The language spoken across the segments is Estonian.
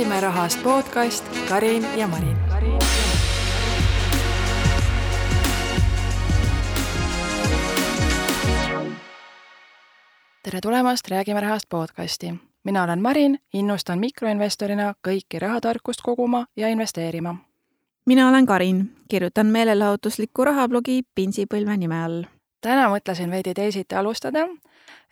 räägime rahast podcast Karin ja Marin. tere tulemast Räägime rahast podcasti. mina olen Marin, innustan mikroinvestorina kõiki rahatarkust koguma ja investeerima. mina olen Karin, kirjutan meelelahutuslikku rahablogi Pinsipõlve nime all. täna mõtlesin veidi teisiti alustada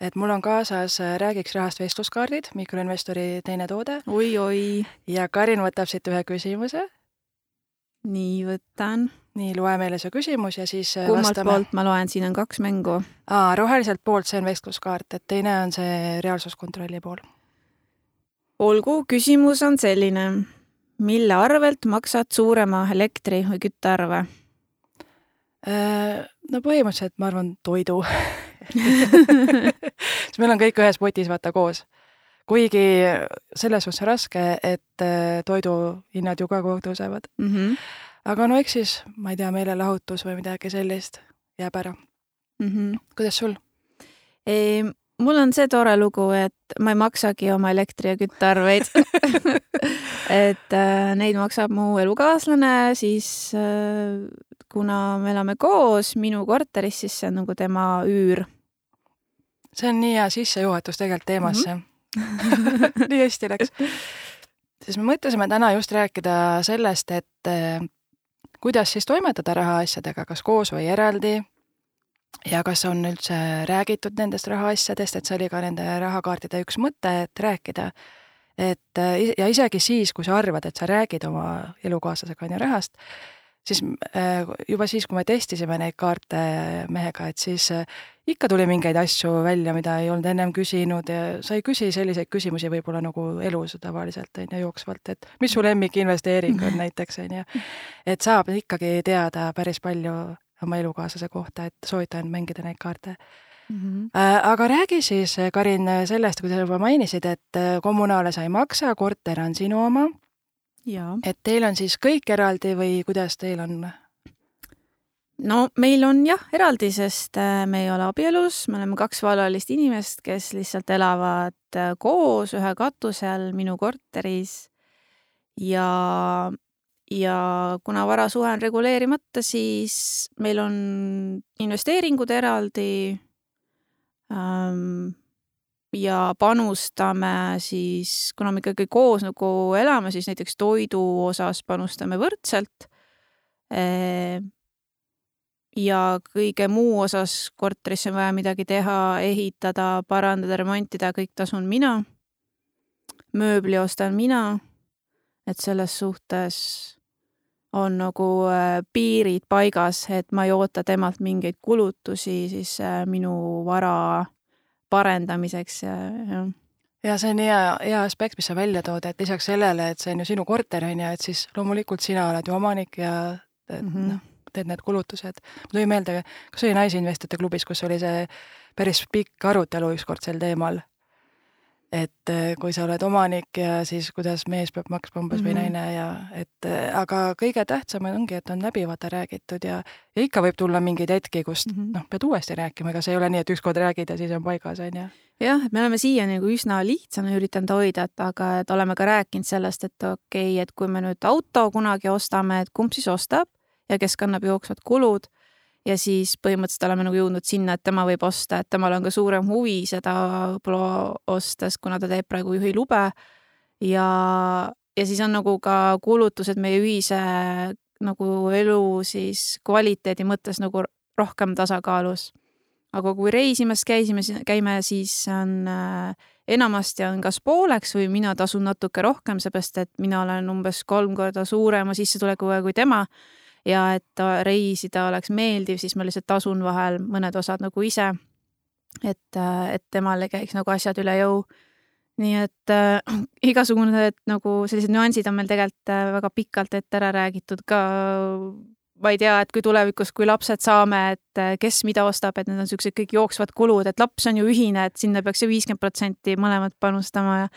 et mul on kaasas äh, Räägiks rahast vestluskaardid, mikroinvestori teine toode. oi-oi. ja Karin võtab siit ühe küsimuse. nii, võtan. nii, loe meile see küsimus ja siis äh, kummalt vastame. poolt ma loen, siin on kaks mängu. aa, roheliselt poolt, see on vestluskaart, et teine on see reaalsuskontrolli pool. olgu, küsimus on selline. mille arvelt maksad suurema elektri- või küttearve? No põhimõtteliselt ma arvan toidu siis meil on kõik ühes potis, vaata, koos. kuigi selles suhtes raske, et äh, toiduhinnad ju ka kogu aeg tõusevad mm. -hmm. aga no eks siis, ma ei tea, meelelahutus või midagi sellist jääb ära mm. -hmm. kuidas sul? Mul on see tore lugu, et ma ei maksagi oma elektri- ja küttearveid et äh, neid maksab mu elukaaslane, siis äh, kuna me elame koos minu korteris, siis see on nagu tema üür see on nii hea sissejuhatus tegelikult teemasse mm. -hmm. nii hästi läks. siis me mõtlesime täna just rääkida sellest, et eh, kuidas siis toimetada rahaasjadega, kas koos või eraldi. Ja kas on üldse räägitud nendest rahaasjadest, et see oli ka nende rahakaartide üks mõte, et rääkida. et eh, ja isegi siis, kui sa arvad, et sa räägid oma elukaaslasega on ju rahast siis äh, juba siis, kui me testisime neid kaarte mehega, et siis äh, ikka tuli mingeid asju välja, mida ei olnud ennem küsinud ja sa ei küsi selliseid küsimusi võib-olla nagu elus tavaliselt, on ju, jooksvalt, et mis su lemmikinvesteering on näiteks, on ju. et saab ikkagi teada päris palju oma elukaaslase kohta, et soovitan mängida neid kaarte Mm -hmm. aga räägi siis, Karin, sellest, kui sa juba mainisid, et kommunaale sa ei maksa, korter on sinu oma et teil on siis kõik eraldi või kuidas teil on? no meil on jah eraldi, sest äh, me ei ole abielus, me oleme kaks vallalist inimest, kes lihtsalt elavad äh, koos ühe katuse all minu korteris. ja, ja kuna varasuhe on reguleerimata, siis meil on investeeringud eraldi ähm, ja panustame siis, kuna me ikkagi koos nagu elame, siis näiteks toidu osas panustame võrdselt. ja kõige muu osas korterisse on vaja midagi teha, ehitada, parandada, remontida, kõik tasun mina. mööbli ostan mina. et selles suhtes on nagu äh, piirid paigas, et ma ei oota temalt mingeid kulutusi siis äh, minu vara parendamiseks ja, jah ja see on hea, hea aspekt, mis sa välja tood, et lisaks sellele, et see on ju sinu korter, on ju, et siis loomulikult sina oled ju omanik ja mm -hmm. noh, teed need kulutused. mul tuli meelde, kas oli Naisinvestorite klubis, kus oli see päris pikk arutelu ükskord sel teemal et äh, kui sa oled omanik ja siis kuidas mees peab maksma umbes mm -hmm. või mhm. naine ja et äh, aga kõige tähtsam ongi, et on läbi vaata räägitud ja, ja ikka võib tulla mingeid hetki, kust mm -hmm. noh, pead uuesti rääkima, ega see ei ole nii, et ükskord räägid ja siis on paigas, on ju. jah, et me oleme siiani nagu üsna lihtsana üritanud hoida, et aga et oleme ka rääkinud sellest, et okei okay,, et kui me nüüd auto kunagi ostame, et kumb siis ostab ja kes kannab jooksvad kulud ja siis põhimõtteliselt oleme nagu jõudnud sinna, et tema võib osta, et temal on ka suurem huvi seda võib-olla ostes, kuna ta teeb praegu juhilube. ja, ja siis on nagu ka kulutused meie ühise nagu elu siis kvaliteedi mõttes nagu rohkem tasakaalus. aga kui reisimas käisime, käime, siis on äh, enamasti on kas pooleks või mina tasun natuke rohkem, seepärast et mina olen umbes kolm korda suurema sissetulekuga kui tema ja et reisida oleks meeldiv, siis ma lihtsalt tasun vahel mõned osad nagu ise. et, et temal ei käiks nagu asjad üle jõu. nii et äh, igasugune nagu sellised nüansid on meil tegelikult äh, väga pikalt ette ära räägitud ka ma ei tea, et kui tulevikus, kui lapsed saame, et äh, kes mida ostab, et need on niisugused kõik jooksvad kulud, et laps on ju ühine, et sinna peaks ju viiskümmend protsenti mõlemad panustama ja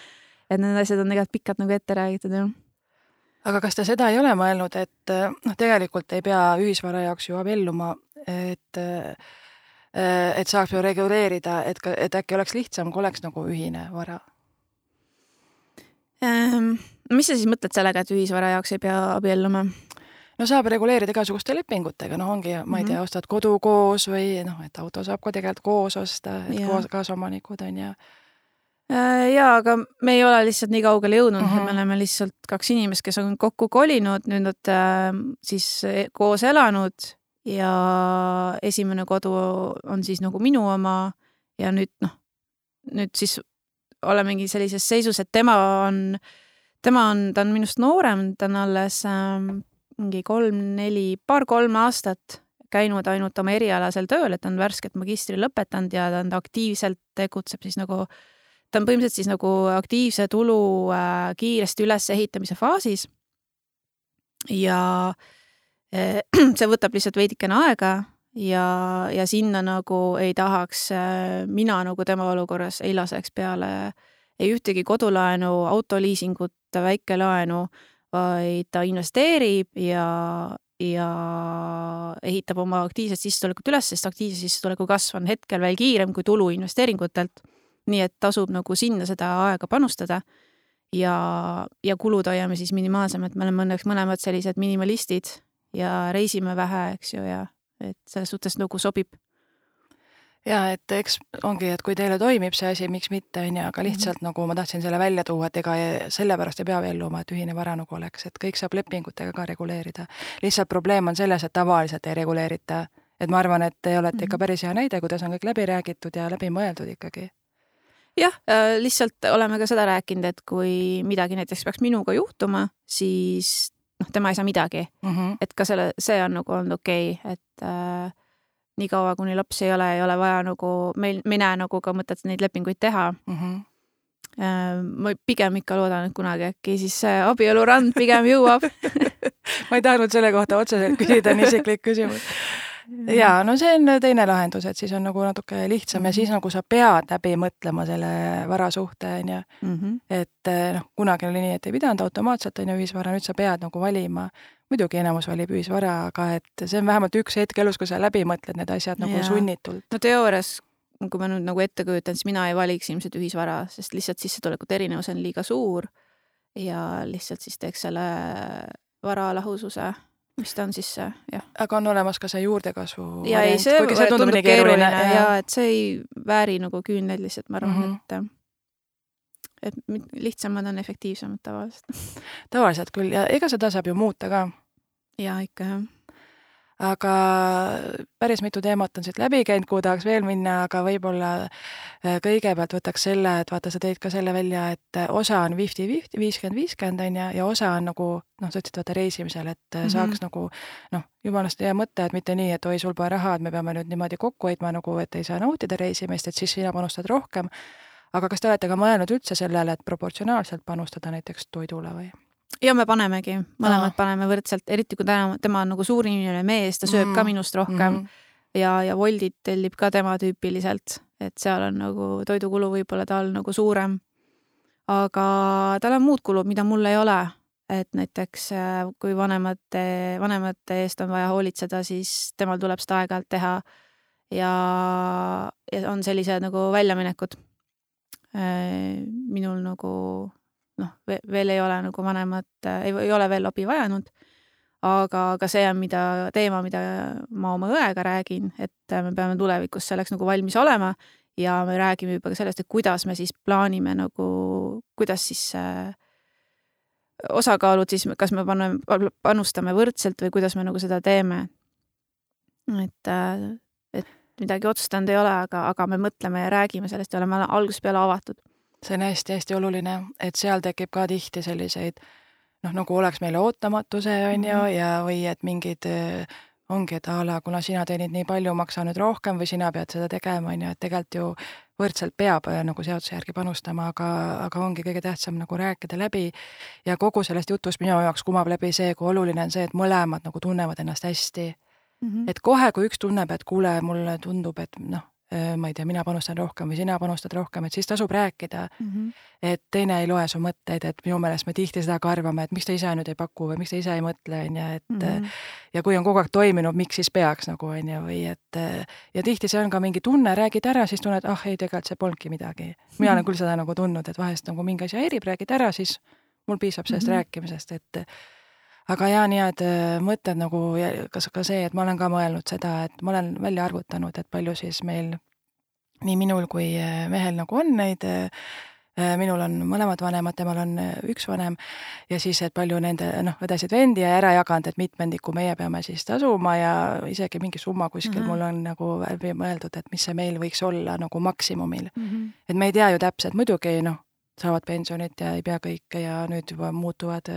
et need asjad on tegelikult pikalt nagu ette räägitud, jah aga kas te seda ei ole mõelnud, et noh, tegelikult ei pea ühisvara jaoks ju abielluma, et et saaks ju reguleerida, et et äkki oleks lihtsam, kui oleks nagu ühine vara? ähm,. mis sa siis mõtled sellega, et ühisvara jaoks ei pea abielluma? no saab reguleerida igasuguste lepingutega, noh, ongi, ma ei tea, mhm. ostad kodu koos või noh, et auto saab ka tegelikult koos osta, et ja. koos kaasomanikud on ju äh, jaa, aga me ei ole lihtsalt nii kaugele jõudnud uh, -huh. me oleme lihtsalt kaks inimest, kes on kokku kolinud, nüüd nad äh, siis e, koos elanud ja esimene kodu on siis nagu minu oma ja nüüd noh, nüüd siis olemegi sellises seisus, et tema on, tema on, ta on minust noorem, ta on alles äh, mingi kolm-neli, paar-kolm aastat käinud ainult oma erialasel tööl, et ta on värskelt magistri lõpetanud ja ta on aktiivselt tegutseb siis nagu, ta on põhimõtteliselt siis nagu aktiivse tulu äh, kiiresti ülesehitamise faasis. ja äh, see võtab lihtsalt veidikene aega ja, ja sinna nagu ei tahaks äh, mina nagu tema olukorras ei laseks peale ei ühtegi kodulaenu, autoliisingut, väikelaenu vaid ta investeerib ja, ja ehitab oma aktiivset sissetulekut üles, sest aktiivse sissetuleku kasv on hetkel veel kiirem kui tulu investeeringutelt. Nii et tasub nagu sinna seda aega panustada ja, ja kulud hoiame siis minimaalsemad, me oleme õnneks mõlemad sellised minimalistid ja reisime vähe, eks ju, ja et selles suhtes nagu sobib ja et eks ongi, et kui teile toimib see asi, miks mitte, on ju, aga lihtsalt mm -hmm. nagu ma tahtsin selle välja tuua, et ega sellepärast ei pea abielluma, et ühine vara nagu oleks, et kõik saab lepingutega ka reguleerida. lihtsalt probleem on selles, et tavaliselt ei reguleerita. et ma arvan, et te olete mm -hmm. ikka mhm. päris hea näide, kuidas on kõik läbi räägitud ja läbi mõeldud ikkagi jah, äh, lihtsalt oleme ka seda rääkinud, et kui midagi näiteks peaks minuga juhtuma, siis noh, tema ei saa midagi mm. -hmm. et ka selle, see on nagu olnud okei okay,, et äh, niikaua, kuni lapsi ei ole, ei ole vaja nagu, meil, me ei näe nagu ka mõtet neid lepinguid teha mm. -hmm ma pigem ikka loodan, et kunagi äkki siis see abielurand pigem jõuab ma ei tahtnud selle kohta otseselt küsida, on isiklik küsimus. ja no see on teine lahendus, et siis on nagu natuke lihtsam mm -hmm. ja siis nagu sa pead läbi mõtlema selle varasuhte onju mm. -hmm. et noh, kunagi oli nii, et ei pidanud automaatselt onju ühisvara, nüüd sa pead nagu valima muidugi enamus valib ühisvara, aga et see on vähemalt üks hetk elus, kui sa läbi mõtled need asjad nagu ja. sunnitult. no teoorias, kui ma nüüd nagu ette kujutan, siis mina ei valiks ilmselt ühisvara, sest lihtsalt sissetulekute erinevus on liiga suur ja lihtsalt siis teeks selle vara lahususe mis ta on siis see, jah. aga on olemas ka see juurdekasvu ja variant, ei, see, see tundub, tundub keeruline ja, ja et see ei vääri nagu küünlaid lihtsalt, ma arvan mm, -hmm. et et lihtsamad on efektiivsemad tavaliselt tavaliselt küll ja ega seda saab ju muuta ka jaa, ikka jah. Aga päris mitu teemat on siit läbi käinud, kuhu tahaks veel minna, aga võib-olla äh, kõigepealt võtaks selle, et vaata, sa tõid ka selle välja, et osa on fifty-fifty, viiskümmend, viiskümmend on ju, ja osa on nagu noh, sa ütlesid vaata reisimisel, et mm -hmm. saaks nagu noh, jumalast hea mõte, et mitte nii, et oi, sul pole raha, et me peame nüüd niimoodi kokku hoidma nagu, et ei saa nautida reisimist, et siis sina panustad rohkem. aga kas te olete ka mõelnud üldse sellele, et proportsionaalselt panustada näiteks toidule või? Ja me panemegi, mõlemad Aa. paneme võrdselt, eriti kui tema, tema on nagu suur inimene mees, ta sööb mm. ka minust rohkem mm. ja, ja Woldit tellib ka tema tüüpiliselt, et seal on nagu toidukulu võib-olla tal nagu suurem. aga tal on muud kulud, mida mul ei ole, et näiteks äh, kui vanemate, vanemate eest on vaja hoolitseda, siis temal tuleb seda aeg-ajalt teha ja, ja on sellised nagu väljaminekud. Äh, minul nagu noh, veel ei ole nagu vanemat, ei, ole veel abi vajanud. aga, aga see on, mida, teema, mida ma oma õega räägin, et me peame tulevikus selleks nagu valmis olema ja me räägime juba ka sellest, et kuidas me siis plaanime nagu, kuidas siis äh, osakaalud siis, kas me paneme, panustame võrdselt või kuidas me nagu seda teeme. et, äh, et midagi otsustanud ei ole, aga, aga me mõtleme ja räägime sellest ja oleme algusest peale avatud see on hästi-hästi oluline, et seal tekib ka tihti selliseid noh, nagu oleks meile ootamatuse, on ju, mhm. ja või et mingid ongi, et a la kuna sina teenid nii palju, maksa nüüd rohkem või sina pead seda tegema, on ju, et tegelikult ju võrdselt peab nagu seaduse järgi panustama, aga, aga ongi kõige tähtsam nagu rääkida läbi ja kogu sellest jutust minu jaoks kumab läbi see, kui oluline on see, et mõlemad nagu tunnevad ennast hästi mm. -hmm. et kohe, kui üks tunneb, et kuule, mulle tundub, et noh, ma ei tea, mina panustan rohkem või sina panustad rohkem, et siis tasub rääkida mm. -hmm. et teine ei loe su mõtteid, et minu meelest me tihti seda ka arvame, et miks ta ise nüüd ei paku või miks ta ise ei mõtle, on ju, et mm -hmm. ja kui on kogu aeg toiminud, miks siis peaks nagu on ju, või et ja tihti see on ka mingi tunne, räägid ära, siis tunned, ah ei, tegelikult see polnudki midagi. mina olen küll seda nagu tundnud, et vahest nagu mingi asi häirib, räägid ära, siis mul piisab sellest mm -hmm. rääkimisest, et aga jaa, nii head äh, mõtted nagu, kas ka see, et ma olen ka mõelnud seda, et ma olen välja arvutanud, et palju siis meil nii minul kui äh, mehel nagu on neid äh, minul on mõlemad vanemad, temal on üks vanem ja siis, et palju nende noh, õdesid-vendi ja ära jaganud, et mitmendiku meie peame siis tasuma ja isegi mingi summa kuskil mm -hmm. mul on nagu läbi mõeldud, et mis see meil võiks olla nagu maksimumil mm. -hmm. et me ei tea ju täpselt, muidugi noh, saavad pensionit ja ei pea kõike ja nüüd juba muutuvad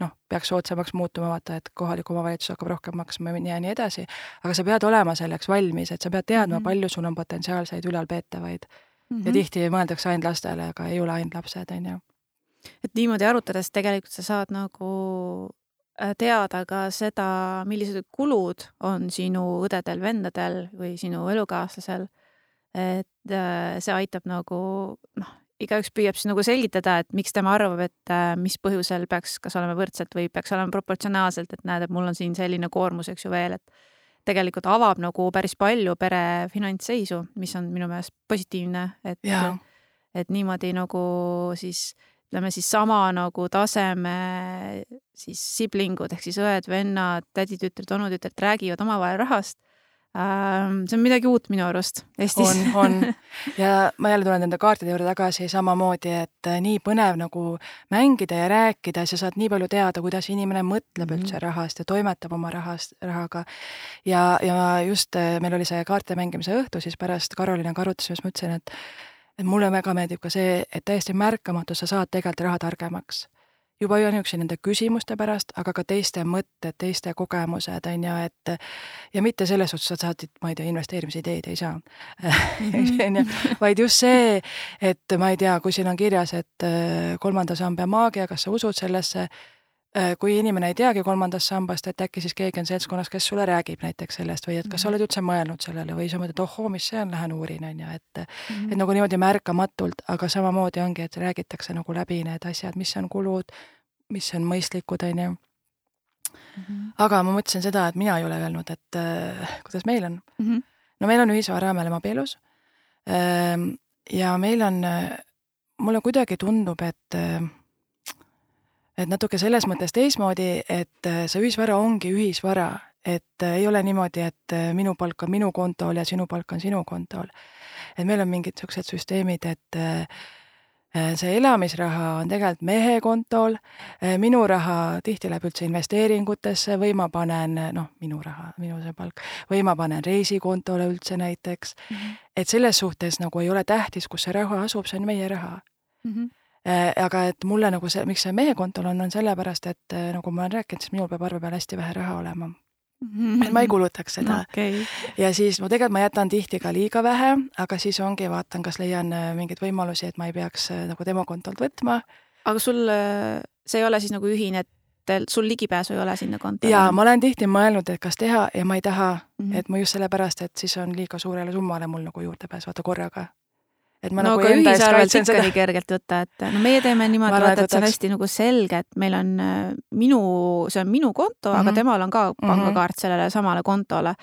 noh, peaks soodsamaks muutuma, vaata, et kohalik omavalitsus hakkab rohkem maksma ja nii edasi, aga sa pead olema selleks valmis, et sa pead teadma mm, -hmm. palju sul on potentsiaalseid ülalpeetavaid mm. -hmm. ja tihti mõeldakse ainult lastele, aga ei ole ainult lapsed, on ju. et niimoodi arutades tegelikult sa saad nagu äh, teada ka seda, millised kulud on sinu õdedel-vendadel või sinu elukaaslasel. et äh, see aitab nagu noh, igaüks püüab siis nagu selgitada, et miks tema arvab, et äh, mis põhjusel peaks kas olema võrdselt või peaks olema proportsionaalselt, et näed, et mul on siin selline koormus, eks ju veel, et tegelikult avab nagu päris palju pere finantsseisu, mis on minu meelest positiivne, et, et niimoodi nagu siis ütleme siis sama nagu taseme siis siblingud ehk siis õed-vennad, täditütred, onutütred räägivad omavahel rahast see on midagi uut minu arust Eestis. on, on ja ma jälle tulen nende kaartide juurde tagasi samamoodi, et äh, nii põnev nagu mängida ja rääkida, sa saad nii palju teada, kuidas inimene mõtleb mm -hmm. üldse rahast ja toimetab oma rahast, rahaga. ja, ja just äh, meil oli see kaartide mängimise õhtu, siis pärast Karolinaga arutasime, siis ma ütlesin, et et mulle väga meeldib ka see, et täiesti märkamatu sa saad tegelikult raha targemaks juba ainuüksi nende küsimuste pärast, aga ka teiste mõtted, teiste kogemused, on ju, et ja mitte selles suhtes, et sa saad, ma ei tea, investeerimisideed ei saa, mhm. on ju, vaid just see, et ma ei tea, kui siin on kirjas, et kolmanda samba maagia, kas sa usud sellesse, kui inimene ei teagi kolmandast sambast, et äkki siis keegi on seltskonnas, kes sulle räägib näiteks sellest või et kas sa mhm. oled üldse mõelnud sellele või sa mõtled, ohoo, mis see on, lähen uurin, on ju, et mm -hmm. et nagu niimoodi märkamatult, aga samamoodi ongi, et räägitakse nagu läbi need asjad, mis on kulud, mis on mõistlikud, on ju. Mhm. aga ma mõtlesin seda, et mina ei ole öelnud, et äh, kuidas meil on mm. -hmm. no meil on ühisvara, me oleme abielus ähm,. ja meil on, mulle kuidagi tundub, et äh, et natuke selles mõttes teistmoodi, et äh, see ühisvara ongi ühisvara, et äh, ei ole niimoodi, et äh, minu palk on minu kontol ja sinu palk on sinu kontol. et meil on mingid niisugused süsteemid, et see elamisraha on tegelikult mehe kontol, minu raha tihti läheb üldse investeeringutesse või ma panen, noh, minu raha, minu see palk, või ma panen reisikontole üldse näiteks mm. -hmm. et selles suhtes nagu ei ole tähtis, kus see raha asub, see on meie raha mm. -hmm aga et mulle nagu see, miks see mehe kontol on, on sellepärast, et nagu ma olen rääkinud, siis minul peab arve peal hästi vähe raha olema Mm-hmm. et ma ei kulutaks seda okay.. ja siis ma tegelikult ma jätan tihti ka liiga vähe, aga siis ongi, vaatan, kas leian äh, mingeid võimalusi, et ma ei peaks äh, nagu tema kontolt võtma. aga sul, äh, see ei ole siis nagu ühine, et sul ligipääsu ei ole sinna kontole? jaa, ma olen tihti mõelnud, et kas teha ja ma ei taha mm, -hmm. et ma just sellepärast, et siis on liiga suurele summale mul nagu juurdepääs, vaata korraga et ma no nagu aga ühisarvelt ikka seda... kergelt võtta, et no meie teeme niimoodi, vaata, et see on hästi nagu selge, et meil on äh, minu, see on minu konto mm, -hmm. aga mhm. temal on ka pangakaart sellele samale kontole.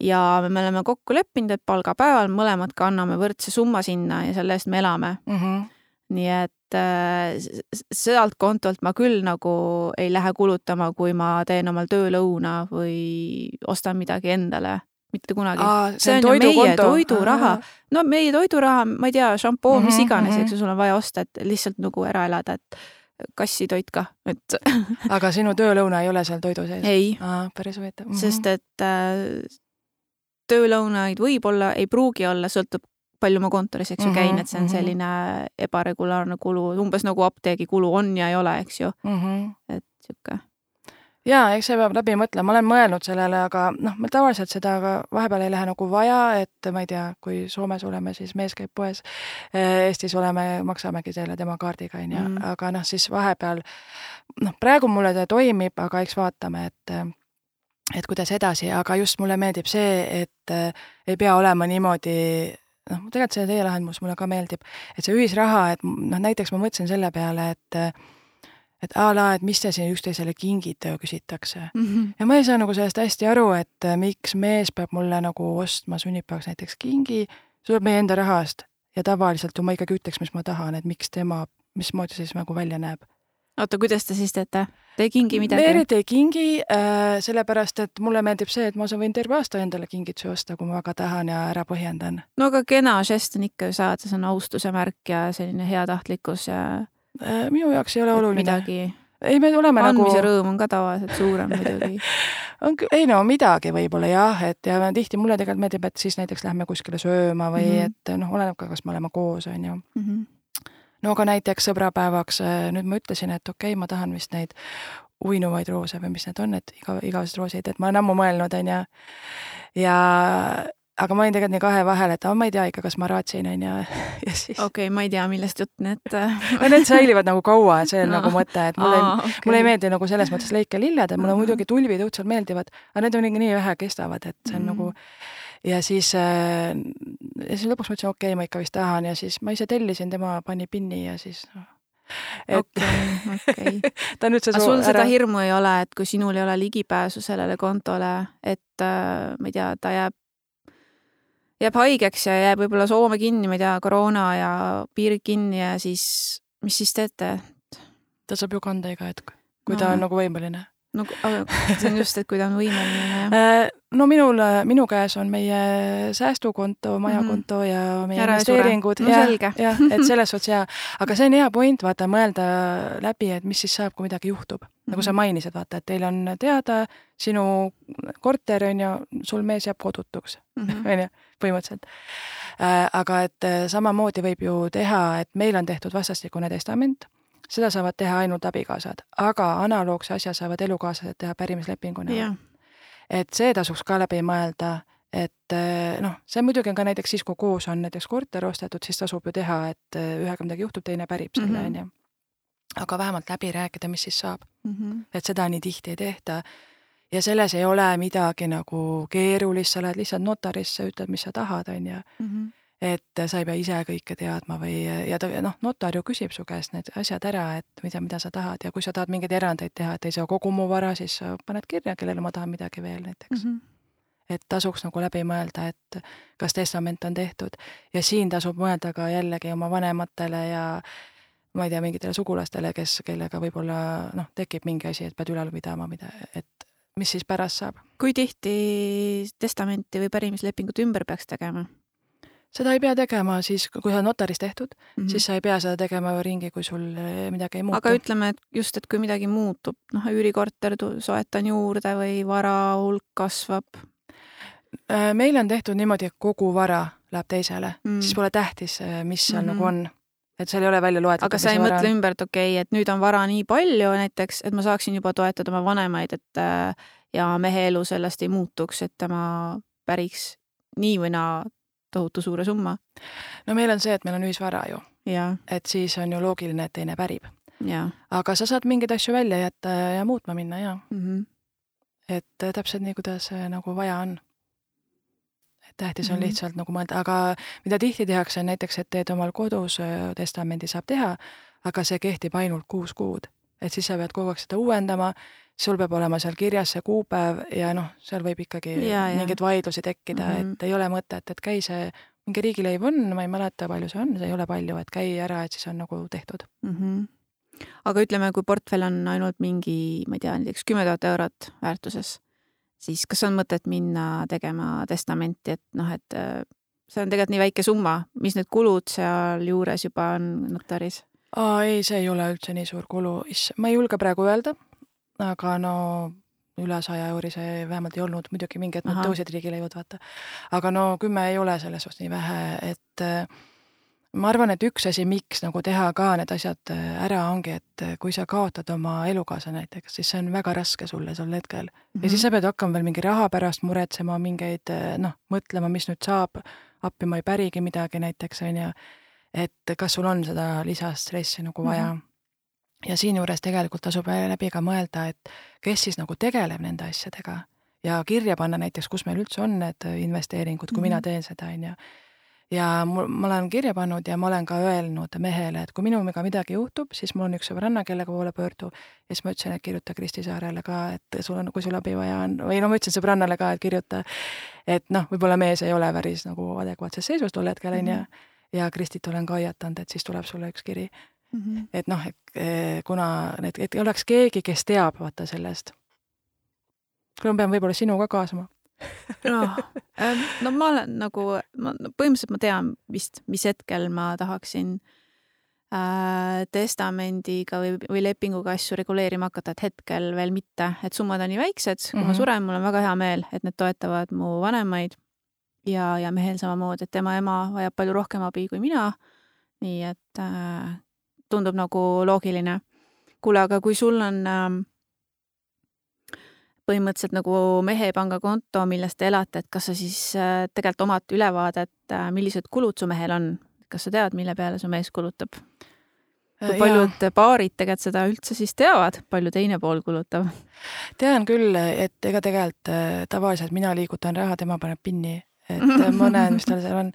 ja me oleme kokku leppinud, et palgapäeval mõlemad ka anname võrdse summa sinna ja selle eest me elame mm. -hmm. nii et äh, sealt kontolt ma küll nagu ei lähe kulutama, kui ma teen omal töölõuna või ostan midagi endale mitte kunagi. see on, on ju meie toiduraha, no meie toiduraha, ma ei tea, šampoon mm, -hmm, mis mhm, iganes mm, -hmm. eks ju, sul on vaja osta, et lihtsalt nagu ära elada, et kassitoit ka, et aga sinu töölõuna ei ole seal toidu sees? ei. päris huvitav mm. -hmm. sest et äh, töölõunaid võib-olla, ei pruugi olla, sõltub palju ma kontoris, eks ju, käin, mhm, et see on mhm. selline ebaregulaarne kulu, umbes nagu apteegikulu on ja ei ole, eks ju mm. -hmm. et sihuke jaa, eks see peab läbi mõtlema, ma olen mõelnud sellele, aga noh, meil tavaliselt seda ka vahepeal ei lähe nagu vaja, et ma ei tea, kui Soomes oleme, siis mees käib poes. Eestis oleme, maksamegi selle tema kaardiga, on ju, mm. aga noh, siis vahepeal noh, praegu mulle ta toimib, aga eks vaatame, et et kuidas edasi, aga just mulle meeldib see, et äh, ei pea olema niimoodi noh, tegelikult see teie lahendus mulle ka meeldib, et see ühisraha, et noh, näiteks ma mõtlesin selle peale, et et a la, et mis te siin üksteisele kingite ju küsitakse mm. -hmm. ja ma ei saa nagu sellest hästi aru, et miks mees peab mulle nagu ostma sünnipäevaks näiteks kingi, see tuleb meie enda rahast ja tavaliselt ju ma ikkagi ütleks, mis ma tahan, et miks tema, mismoodi see siis nagu välja näeb. oota, kuidas te siis teete? Te ei kingi midagi? eriti ei kingi äh,, sellepärast et mulle meeldib see, et ma võin terve aasta endale kingitusi osta, kui ma väga tahan ja ära põhjendan. no aga kena žest on ikka ju saada, see on austuse märk ja selline heatahtlikkus ja äh, minu jaoks ei ole oluline. midagi ei, me oleme andmise nagu rõõm on ka tavaliselt suurem muidugi. on küll, ei no midagi võib-olla jah, et ja tihti mulle tegelikult meeldib, et siis näiteks lähme kuskile sööma või mm -hmm. et noh, oleneb ka, kas me oleme koos, on ju mm. -hmm. no aga näiteks sõbrapäevaks äh, nüüd ma ütlesin, et okei okay,, ma tahan vist neid uinuvaid roose või mis need on, et iga, igavesed roosid, et ma olen ammu mõelnud, on ju. ja aga ma olin tegelikult nii kahe vahel, et ma ei tea ikka, kas ma raatsin, onju. ja siis. okei okay,, ma ei tea, millest jutt need no need säilivad nagu kaua, see on no. nagu mõte, et mulle oh,, okay. mulle ei meeldi nagu selles mõttes lõikelilled, et mulle muidugi tulvid õudselt meeldivad, aga need on nii vähe kestavad, et see on mm. nagu ja siis äh,, ja siis lõpuks mõtlesin, okei okay,, ma ikka vist tahan ja siis ma ise tellisin, tema pani pinni ja siis noh okei, okei. ta nüüd see aga sul ära... seda hirmu ei ole, et kui sinul ei ole ligipääsu sellele kontole, et äh, ma ei tea, ta jääb jääb haigeks ja jääb võib-olla Soome kinni, ma ei tea, koroona ja piirid kinni ja siis, mis siis teete? ta saab ju kanda iga hetk, kui no. ta on nagu võimeline. no see on just, et kui ta on võimeline, jah. Äh, no minul, minu käes on meie säästukonto, majakonto mm -hmm. ja meie Ära investeeringud. no ja, selge. jah, et selles suhtes jaa, aga see on hea point, vaata, mõelda läbi, et mis siis saab, kui midagi juhtub mm. -hmm. nagu sa mhm. mainisid, vaata, et teil on teada, sinu korter on ju, sul mees jääb kodutuks, mhm. on ju põhimõtteliselt. Äh, aga et äh, samamoodi võib ju teha, et meil on tehtud vastastikune testament, seda saavad teha ainult abikaasad, aga analoogse asja saavad elukaaslased teha pärimislepingu näol. et see tasuks ka läbi mõelda, et äh, noh, see muidugi on ka näiteks siis, kui koos on näiteks korter ostetud, siis tasub ju teha, et ühega midagi juhtub, teine pärib selle, mhm. on ju. aga vähemalt läbi rääkida, mis siis saab mm. -hmm. et seda nii tihti ei tehta ja selles ei ole midagi nagu keerulist, sa lähed lihtsalt notarisse, ütled, mis sa tahad, on ju mm. -hmm. et sa ei pea ise kõike teadma või, ja ta noh, notar ju küsib su käest need asjad ära, et mida, mida sa tahad ja kui sa tahad mingeid erandeid teha, et ei saa kogu mu vara, siis sa paned kirja, kellele ma tahan midagi veel näiteks mm. -hmm et tasuks nagu läbi mõelda, et kas testament on tehtud ja siin tasub mõelda ka jällegi oma vanematele ja ma ei tea, mingitele sugulastele, kes, kellega võib-olla noh, tekib mingi asi, et pead ülal pidama, mida, et mis siis pärast saab. kui tihti testamenti või pärimislepingut ümber peaks tegema? seda ei pea tegema siis, kui see on notaris tehtud mm, -hmm. siis sa ei pea seda tegema ringi, kui sul eh, midagi ei muutu. aga ütleme, et just, et kui midagi muutub, noh, üürikorter soetan juurde või vara hulk kasvab? Äh, meil on tehtud niimoodi, et kogu vara läheb teisele mm, -hmm. siis pole tähtis, eh, mis seal mm -hmm. nagu on et seal ei ole välja loetud. aga sa ei mõtle ümber, et okei okay,, et nüüd on vara nii palju näiteks, et ma saaksin juba toetada oma vanemaid, et äh, ja mehe elu sellest ei muutuks, et tema päriks nii või naa tohutu suure summa. no meil on see, et meil on ühisvara ju. et siis on ju loogiline, et teine pärib. aga sa saad mingeid asju välja jätta ja muutma minna ja mm. -hmm. et äh, täpselt nii, kuidas äh, nagu vaja on tähtis on mm -hmm. lihtsalt nagu mõelda, aga mida tihti tehakse, on näiteks, et teed omal kodus, testamendi saab teha, aga see kehtib ainult kuus kuud. et siis sa pead kogu aeg seda uuendama, sul peab olema seal kirjas see kuupäev ja noh, seal võib ikkagi mingeid vaidlusi tekkida mm, -hmm. et ei ole mõtet, et käi see, mingi riigilõiv on, ma ei mäleta, palju see on, see ei ole palju, et käi ära, et siis on nagu tehtud mm. -hmm aga ütleme, kui portfell on ainult mingi, ma ei tea, näiteks kümme tuhat eurot väärtuses, siis kas on mõtet minna tegema testamenti, et noh, et äh, see on tegelikult nii väike summa, mis need kulud sealjuures juba on notaris? aa, ei, see ei ole üldse nii suur kulu, ma ei julge praegu öelda, aga no üle saja euri see vähemalt ei olnud, muidugi mingi hetk tõusid riigilõivud, vaata. aga no kümme ei ole selles suhtes nii vähe, et äh, ma arvan, et üks asi, miks nagu teha ka need asjad äh, ära, ongi, et äh, kui sa kaotad oma elukaasa näiteks, siis see on väga raske sulle sel hetkel mm. -hmm. ja siis mhm. sa pead hakkama veel mingi raha pärast muretsema, mingeid äh, noh, mõtlema, mis nüüd saab, appi ma ei pärigi midagi näiteks, on ju, et kas sul on seda lisastressi nagu vaja mm. -hmm ja siinjuures tegelikult tasub läbi ka mõelda, et kes siis nagu tegeleb nende asjadega ja kirja panna näiteks, kus meil üldse on need investeeringud, kui mm -hmm. mina teen seda, on ju ja mul, ma olen kirja pannud ja ma olen ka öelnud mehele, et kui minuga midagi juhtub, siis mul on üks sõbranna, kelle poole pöördu. ja siis ma ütlesin, et kirjuta Kristi Saarele ka, et sul on, kui sul abi vaja on, või no ma ütlesin sõbrannale ka, et kirjuta. et noh, võib-olla mees ei ole päris nagu adekvaatses seisus tol hetkel, on ju. Mhm. ja Kristit olen ka hoiatanud, et siis tuleb sulle üks kiri mm. -hmm. et noh, et eh, kuna need, et oleks keegi, kes teab vaata sellest. kuule, ma pean võib-olla sinu ka kaasama no, ähm, no ma olen nagu, ma põhimõtteliselt ma tean vist, mis hetkel ma tahaksin äh, testamendiga või, või lepinguga asju reguleerima hakata, et hetkel veel mitte, et summad on nii väiksed, kui mm -hmm. ma mhm. suren, mul on väga hea meel, et need toetavad mu vanemaid ja, ja mehel samamoodi, et tema ema vajab palju rohkem abi kui mina. nii et äh, tundub nagu loogiline. kuule, aga kui sul on äh, põhimõtteliselt nagu mehe pangakonto, millest te elate, et kas sa siis äh, tegelikult omad ülevaadet, äh, millised kulud su mehel on, kas sa tead, mille peale su mees kulutab? kui äh, paljud ja. paarid tegelikult seda üldse siis teavad, palju teine pool kulutab? tean küll, et ega tegelikult tavaliselt mina liigutan raha, tema paneb pinni et ma näen, mis tal seal on.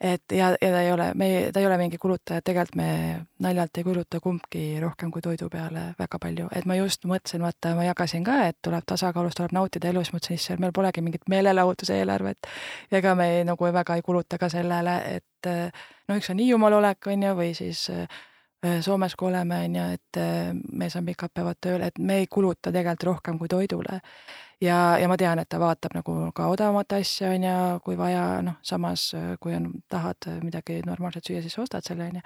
et ja, ja ta ei ole, me, ta ei ole mingi kulutaja, tegelikult me naljalt ei kuluta kumbki rohkem kui toidu peale väga palju, et ma just mõtlesin, vaata, ma jagasin ka, et tuleb tasakaalus, tuleb nautida elu, siis mõtlesin, issand, meil polegi mingit meelelahutuse eelarvet. ja ega me ei, nagu väga ei kuluta ka sellele, et noh, üks on Hiiumaal olek, on ju, või siis Soomes, kui oleme, on ju, et mees on pikalt peavad tööl, et me ei kuluta tegelikult rohkem kui toidule ja, ja ma tean, et ta vaatab nagu ka odavamat asja, on ju, kui vaja, noh, samas kui on, tahad midagi normaalset süüa, siis ostad selle, on ju.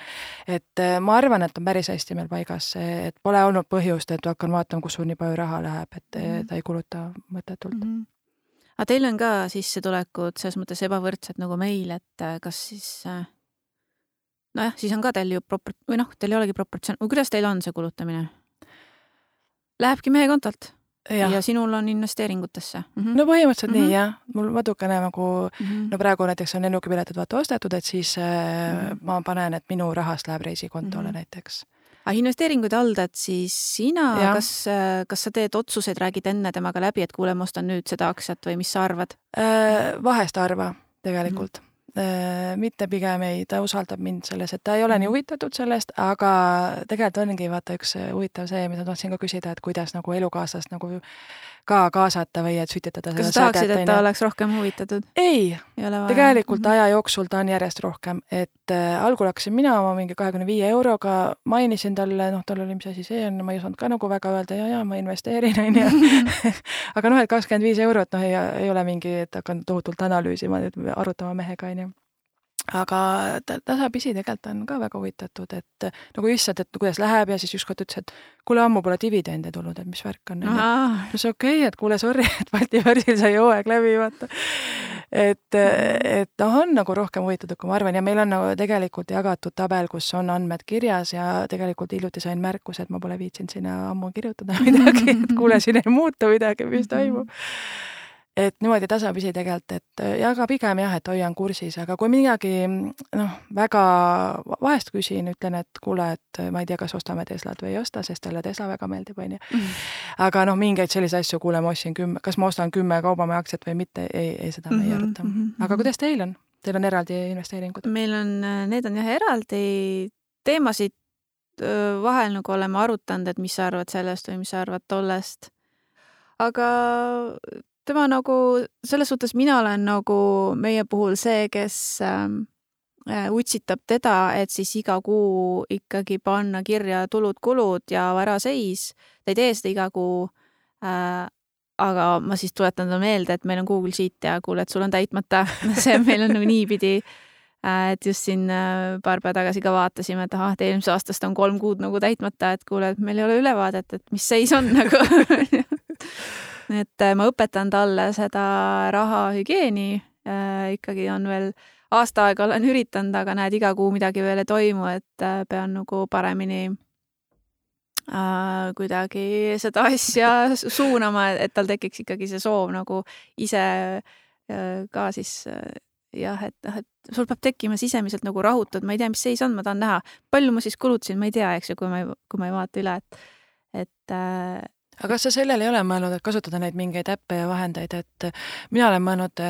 et äh, ma arvan, et on päris hästi meil paigas see, et pole olnud põhjust, et hakkan vaatama, kus sul nii palju raha läheb, et mm -hmm. ta ei kuluta mõttetult mm. -hmm aga teil on ka sissetulekud selles mõttes ebavõrdsed nagu meil, et äh, kas siis äh, nojah, siis on ka teil ju propor-, või noh, teil ei olegi proportsioon, või kuidas teil on see kulutamine? Lähebki mehe kontolt? Ja, ja sinul on investeeringutesse mm? -hmm. no põhimõtteliselt mm -hmm. nii jah, mul natukene nagu mm, -hmm. no praegu näiteks on lennukipiletid vaata ostetud, et siis mm -hmm. ma panen, et minu rahast läheb reisikontole mm -hmm. näiteks aga investeeringuid haldad siis sina, kas, äh, kas sa teed otsuseid, räägid enne temaga läbi, et kuule, ma ostan nüüd seda aktsiat või mis sa arvad? Äh, vahest harva tegelikult mm. Äh, mitte pigem ei, ta usaldab mind selles, et ta ei ole nii mhm. huvitatud sellest, aga tegelikult ongi vaata üks huvitav see, mida tahtsin ka küsida, et kuidas nagu elukaaslast nagu ka kaasata või et sütitada kas sa tahaksid, et ta oleks rohkem huvitatud? ei, tegelikult mm -hmm. aja jooksul ta on järjest rohkem, et äh, algul hakkasin mina oma mingi kahekümne viie euroga, mainisin talle, noh, tal oli, mis asi see on, ma ei osanud ka nagu väga öelda ja, ja ma investeerin, on ju. aga noh, et kakskümmend viis eurot, noh, ei, ei ole mingi, et hakkan tohutult analüüsima, arutama mehega, on ju aga ta tasapisi tegelikult on ka väga huvitatud, et nagu issand, et kuidas läheb ja siis ükskord ütles, et kuule, ammu pole dividende tulnud, et mis värk on. no see okei okay,, et kuule, sorry, et Balti börsil sai hooaeg läbi, vaata. et, et noh, on nagu rohkem huvitatud, kui ma arvan ja meil on nagu tegelikult jagatud tabel, kus on andmed kirjas ja tegelikult hiljuti sain märkuse, et ma pole viitsinud sinna ammu kirjutada midagi, et kuule, siin ei muutu midagi, mis toimub et niimoodi tasapisi tegelikult, et ja aga pigem jah, et hoian kursis, aga kui midagi noh, väga vahest küsin, ütlen, et kuule, et ma ei tea, kas ostame Teslat või ei osta, sest talle Tesla väga meeldib, on ju. Mhm. aga noh, mingeid selliseid asju, kuule, ma ostsin kümme, kas ma ostan kümme Kaubamäe aktsiat või mitte, ei, ei, seda me ei mhm, aruta. -hmm. aga kuidas teil on? Teil on eraldi investeeringud? meil on, need on jah eraldi teemasid vahel nagu oleme arutanud, et mis sa arvad sellest või mis sa arvad tollest. aga tema nagu selles suhtes mina olen nagu meie puhul see, kes ähm, äh, utsitab teda, et siis iga kuu ikkagi panna kirja tulud-kulud ja varaseis. ta ei tee seda iga kuu äh,. aga ma siis tuletan talle meelde, et meil on Google Sheet ja kuule, et sul on täitmata see meil on nagu niipidi äh,. et just siin äh, paar päeva tagasi ka vaatasime, et ahah, et eelmisest aastast on kolm kuud nagu täitmata, et kuule, et meil ei ole ülevaadet, et mis seis on nagu et äh, ma õpetan talle seda rahahügieeni äh,. ikkagi on veel aasta aega olen üritanud, aga näed, iga kuu midagi veel ei toimu, et äh, pean nagu paremini äh, kuidagi seda asja suunama, et tal tekiks ikkagi see soov nagu ise äh, ka siis äh, jah, et noh, et sul peab tekkima sisemiselt nagu rahutud, ma ei tea, mis seis on, ma tahan näha, palju ma siis kulutasin, ma ei tea, eks ju, kui ma kui ma ei vaata üle, et, et aga kas sa sellele ei ole mõelnud, et kasutada neid mingeid äppe ja vahendeid, et mina olen mõelnud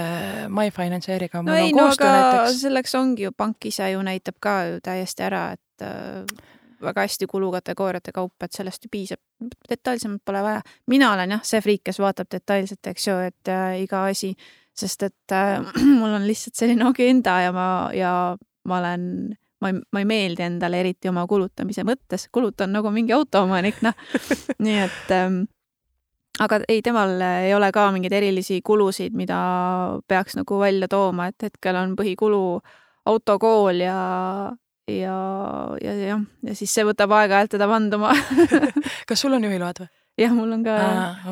MyFinance'iga no ei, no aga näiteks... selleks ongi ju, pank ise ju näitab ka ju täiesti ära, et äh, väga hästi kulukategooriate kaupa, et sellest ju piisab. detailsemalt pole vaja. mina olen jah, see friik, kes vaatab detailselt, eks ju, et äh, iga asi, sest et äh, mul on lihtsalt selline agenda ja ma, ja ma olen ma ei, ma ei meeldi endale eriti oma kulutamise mõttes, kulutan nagu mingi autoomanik, noh. nii et ähm, aga ei, temal ei ole ka mingeid erilisi kulusid, mida peaks nagu välja tooma, et hetkel on põhikulu autokool ja ja, ja jah, ja siis see võtab aega-ajalt teda vanduma kas sul on juhiload või? Jah, mul on ka.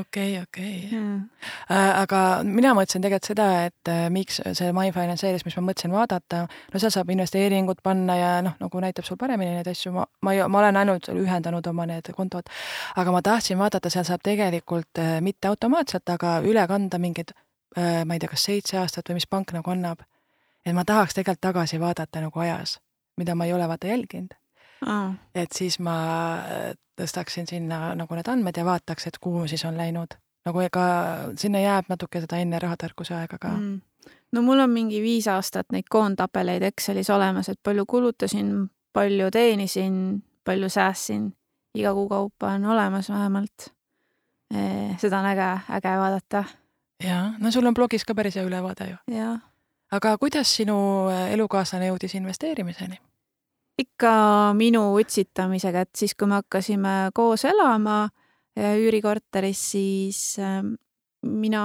okei, okei. Äh, aga mina mõtlesin tegelikult seda, et äh, miks see MyFinance'is, mis ma mõtlesin vaadata, no seal saab investeeringut panna ja noh, nagu näitab sul paremini neid asju, ma, ma, ma olen ainult ühendanud oma need kontod, aga ma tahtsin vaadata, seal saab tegelikult äh, mitte automaatselt, aga üle kanda mingeid, ma ei tea, kas seitse aastat või mis pank nagu annab. et ma tahaks tegelikult tagasi vaadata nagu ajas mida ma ei ole vaata jälginud oh.. et siis ma äh, tõstaksin sinna nagu need andmed ja vaataks, et kuhu siis on läinud. nagu ega sinna jääb natuke seda enne rahatarkuse aega ka mm. no mul on mingi viis aastat neid koondtabeleid Excelis olemas, et palju kulutasin, palju teenisin, palju säästsin, iga kuu kaupa on olemas vähemalt. seda on äge, äge vaadata. jaa, no sul on blogis ka päris hea ülevaade ju. jah aga kuidas sinu äh, elukaaslane jõudis investeerimiseni? Ikka minu utsitamisega, et siis, kui me hakkasime koos elama üürikorteris, siis ähm, mina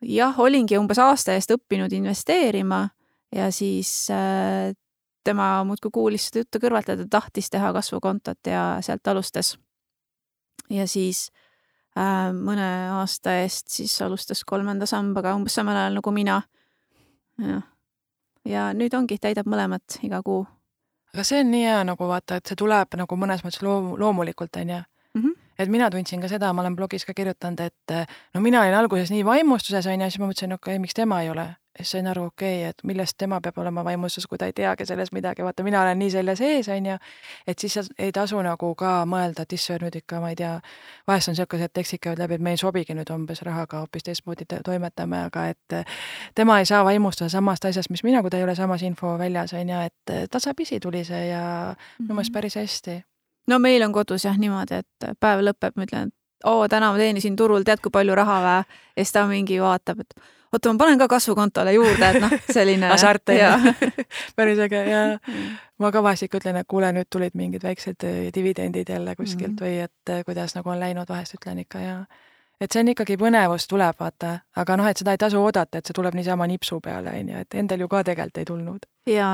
jah, olingi umbes aasta eest õppinud investeerima ja siis äh, tema muudkui kuulis seda juttu kõrvalt ja ta tahtis teha kasvukontot ja sealt alustas. ja siis Äh, mõne aasta eest siis alustas kolmanda sambaga umbes samal ajal nagu mina. jah, ja nüüd ongi, täidab mõlemat iga kuu. aga see on nii hea nagu vaata, et see tuleb nagu mõnes mõttes loom-, loomulikult, on ju mm. -hmm. et mina tundsin ka seda, ma olen blogis ka kirjutanud, et no mina olin alguses nii vaimustuses, on ju, siis ma mõtlesin, okei okay,, miks tema ei ole siis sain aru, okei okay,, et millest tema peab olema vaimustuses, kui ta ei teagi sellest midagi, vaata, mina olen nii selle sees, on ju, et siis ei tasu nagu ka mõelda, et issand, nüüd ikka ma ei tea, vahest on niisugused tekstid käivad läbi, et me ei sobigi nüüd umbes rahaga hoopis teistmoodi toimetame, aga et tema ei saa vaimustada samast asjast, mis mina, kui ta ei ole samas info väljas, on ju, et tasapisi tuli see ja minu meelest mhm. päris hästi. no meil on kodus jah niimoodi, et päev lõpeb, ma ütlen, et oo, täna ma teenisin turul tead kui palju raha vä? ja siis ta mingi vaatab, et oota, ma panen ka kasvukontole juurde, et noh, selline hasart on ju. päris äge ja mm. ma ka vahest ikka ütlen, et kuule, nüüd tulid mingid väiksed äh, dividendid jälle kuskilt mm. või et äh, kuidas nagu on läinud, vahest ütlen ikka ja et see on ikkagi põnevus tuleb, vaata, aga noh, et seda ei tasu oodata, et see tuleb niisama nipsu peale, on ju, et endal ju ka tegelikult ei tulnud. ja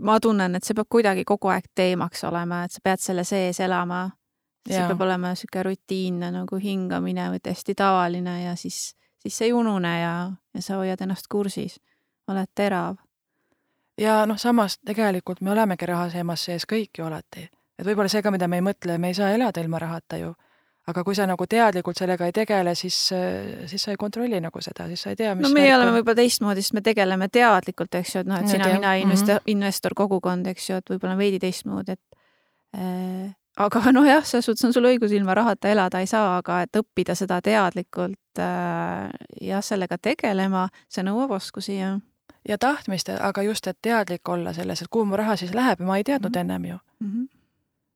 ma tunnen, et see peab kuidagi kogu aeg teemaks olema, et sa pead selle sees elama. see peab olema niisugune rutiinne nagu hingamine või täiesti tavaline ja siis siis sa ei unune ja, ja sa hoiad ennast kursis, oled terav. ja noh, samas tegelikult me olemegi rahaseemas sees kõik ju alati, et võib-olla see ka, mida me ei mõtle, me ei saa elada ilma rahata ju. Aga kui sa nagu teadlikult sellega ei tegele, siis, siis sa ei kontrolli nagu seda, siis sa ei tea, mis no meie oleme võib-olla teistmoodi, sest me tegeleme teadlikult, eks ju, et noh, et sina, mina, investor mm, -hmm. investor, kogukond, eks ju, et võib-olla veidi teistmoodi, et äh, aga nojah, selles suhtes on sul õigus, ilma rahata elada ei saa, aga et õppida seda teadlikult äh, ja sellega tegelema, see nõuab oskusi ja. ja tahtmist, aga just, et teadlik olla selles, et kuhu mu raha siis läheb ma ei teadnud mm -hmm. ennem ju mm. -hmm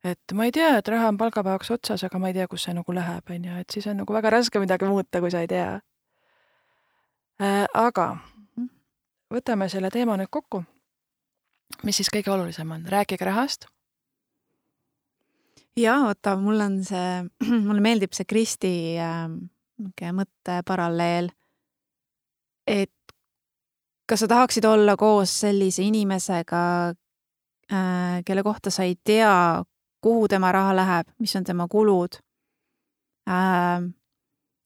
et ma ei tea, et raha on palgapäevaks otsas, aga ma ei tea, kus see nagu läheb, on ju, et siis on nagu väga raske midagi muuta, kui sa ei tea äh,. aga mhm. võtame selle teema nüüd kokku. mis siis kõige olulisem on, rääkige rahast jaa, oota, mul on see, mulle meeldib see Kristi äh, mõtteparalleel, et kas sa tahaksid olla koos sellise inimesega äh,, kelle kohta sa ei tea, kuhu tema raha läheb, mis on tema kulud äh,.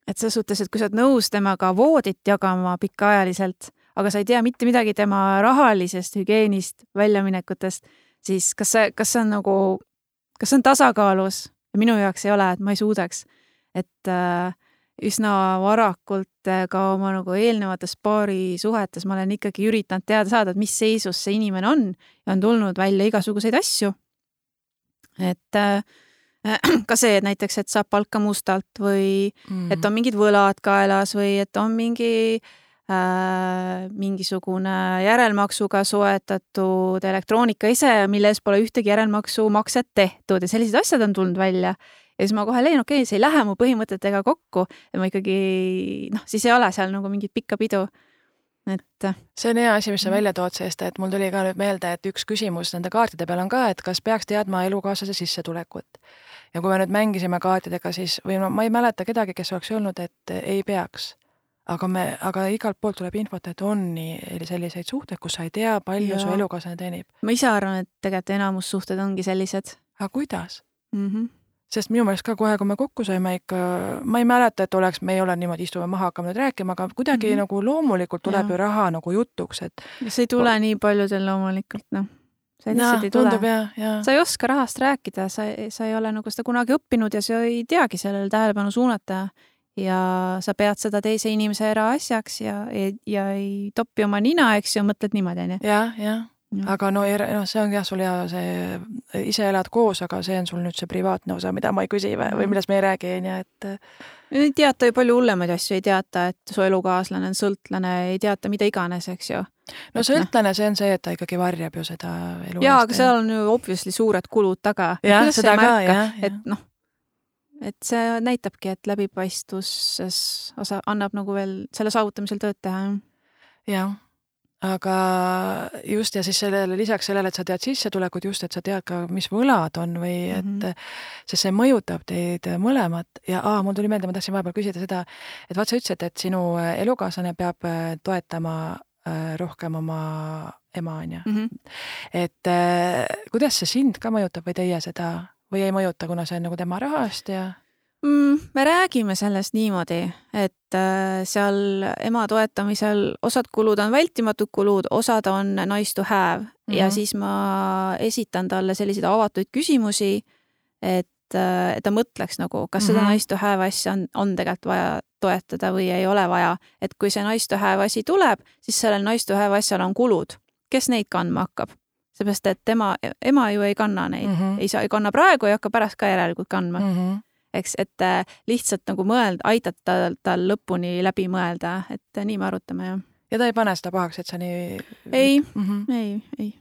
et selles suhtes, et kui sa oled nõus temaga voodit jagama pikaajaliselt, aga sa ei tea mitte midagi tema rahalisest hügieenist, väljaminekutest, siis kas see, kas see on nagu kas see on tasakaalus? minu jaoks ei ole, et ma ei suudaks. et äh, üsna varakult äh, ka oma nagu eelnevates paarisuhetes ma olen ikkagi üritanud teada saada, et mis seisus see inimene on ja on tulnud välja igasuguseid asju. et äh, ka see, et näiteks, et saab palka mustalt või mm. et on mingid võlad kaelas või et on mingi äh, mingisugune järelmaksuga soetatud elektroonika ise, mille eest pole ühtegi järelmaksumakset tehtud ja sellised asjad on tulnud välja ja siis ma kohe leian, okei okay,, see ei lähe mu põhimõtetega kokku ja ma ikkagi noh, siis ei ole seal nagu mingit pikka pidu. et. see on hea asi, mis sa välja tood, sest et mul tuli ka nüüd meelde, et üks küsimus nende kaartide peal on ka, et kas peaks teadma elukaaslase sissetulekut. ja kui me nüüd mängisime kaartidega, siis või no ma ei mäleta kedagi, kes oleks öelnud, et ei peaks aga me, aga igalt poolt tuleb infot, et on nii selliseid suhteid, kus sa ei tea, palju ja. su elukaaslane teenib. ma ise arvan, et tegelikult enamus suhted ongi sellised. aga kuidas mm? -hmm sest minu meelest ka kohe, kui me kokku saime ikka, ma ei mäleta, et oleks, me ei ole niimoodi, istume maha, hakkame nüüd rääkima, aga kuidagi mm -hmm. nagu loomulikult tuleb ja. ju raha nagu jutuks, et. see ei tule nii paljudel loomulikult, noh. see lihtsalt ei tule. sa ei oska rahast rääkida, sa, sa ei ole nagu seda kunagi õppinud ja sa ei teagi sellele tähelepanu suunata. Ja sa pead seda teise inimese eraasjaks ja, ja, ja ei topi oma nina, eks ju, mõtled niimoodi, onju. jah, jah aga no, noh, see on jah, sul hea see, ise elad koos, aga see on sul nüüd see privaatne osa, mida ma ei küsi või, või millest me ei räägi, on ju, et. ei teata ju palju hullemaid asju, ei teata, et su elukaaslane on sõltlane, ei teata mida iganes, eks ju. no noh. sõltlane, see on see, et ta ikkagi varjab ju seda elu. jaa, aga seal on ju obviously suured kulud taga. jah, seda ka, jah. et noh, et see näitabki, et läbipaistvuses osa annab nagu veel selle saavutamisel tööd teha. jah aga just ja siis sellele lisaks sellele, et sa tead sissetulekut, just, et sa tead ka, mis võlad on või et mm, -hmm. sest see mõjutab teid mõlemat ja aa, mul tuli meelde, ma tahtsin vahepeal küsida seda, et vaat sa ütlesid, et sinu elukaaslane peab äh, toetama äh, rohkem oma ema, on ju. Mhm. et äh, kuidas see sind ka mõjutab või teie seda või ei mõjuta, kuna see on nagu tema rahast ja? mm,? me räägime sellest niimoodi, et äh, seal ema toetamisel osad kulud on vältimatud kulud, osad on nice to have mm -hmm. ja mhm. siis ma esitan talle selliseid avatuid küsimusi, et, äh, et ta mõtleks nagu, kas mm -hmm. seda nice to have asja on, on tegelikult vaja toetada või ei ole vaja. et kui see nice to have asi tuleb, siis sellel nice to have asjal on kulud. kes neid kandma hakkab? Seepärast, et tema, ema ju ei kanna neid mm, -hmm. ei saa, ei kanna praegu, ei hakka pärast ka järelikult kandma mm. -hmm eks, et äh, lihtsalt nagu mõelda, aidata tal, tal lõpuni läbi mõelda, et nii me arutame, jah. ja ta ei pane seda pahaks, et sa nii? ei mm, -hmm. ei, ei.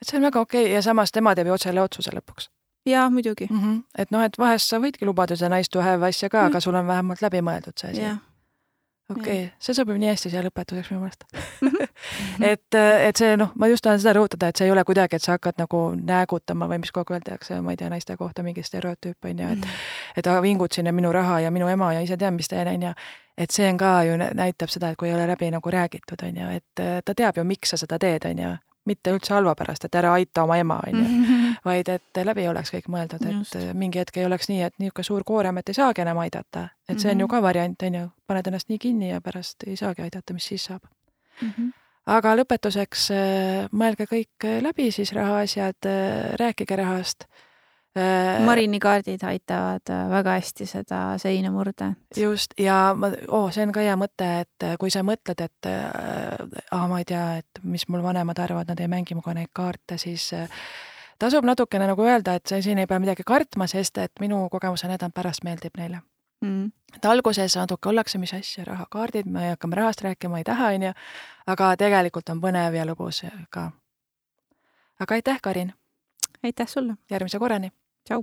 et see on väga okei okay. ja samas tema teeb ju otse selle otsuse lõpuks. jaa, muidugi mm. -hmm. et noh, et vahest sa võidki lubada seda nice to have asja ka mm, -hmm. aga sul on vähemalt läbi mõeldud see asi okei okay., see sobib nii hästi siia lõpetuseks minu meelest et, et see noh, ma just tahan seda rõhutada, et see ei ole kuidagi, et sa hakkad nagu näägutama või mis kogu aeg öeldakse, ma ei tea, naiste kohta mingi stereotüüp on ju, et mhm. et vingud sinna minu raha ja minu ema ja ise tean, mis teen, on ju. et see on ka ju, näitab seda, et kui ei ole läbi nagu räägitud, on ju, et ta teab ju, miks sa seda teed, on ju mitte üldse halva pärast, et ära aita oma ema, on ju, mhm. Vaid et läbi oleks kõik mõeldud, et Just. mingi hetk ei oleks nii, et niisugune suur koorem, et ei saagi enam aidata. et see on mm -hmm. ju ka variant, on ju, paned ennast nii kinni ja pärast ei saagi aidata, mis siis saab mm. -hmm aga lõpetuseks äh, mõelge kõik läbi siis rahaasjad, äh, rääkige rahast Äh, marinikaardid aitavad äh, väga hästi seda seina murda. just, ja ma oh,, see on ka hea mõte, et äh, kui sa mõtled, et ah, ma ei tea, et mis mul vanemad arvavad, nad ei mängi minuga neid kaarte, siis tasub natukene nagu öelda, et siin ei pea midagi kartma, sest et minu kogemus on need, et pärast meeldib neile mm.. et alguses natuke ollakse, mis asja, rahakaardid, me hakkame rahast rääkima, ei taha, onju, aga tegelikult on põnev ja lõbus ka. aga aitäh, Karin! aitäh sulle! järgmise korrani! Chao.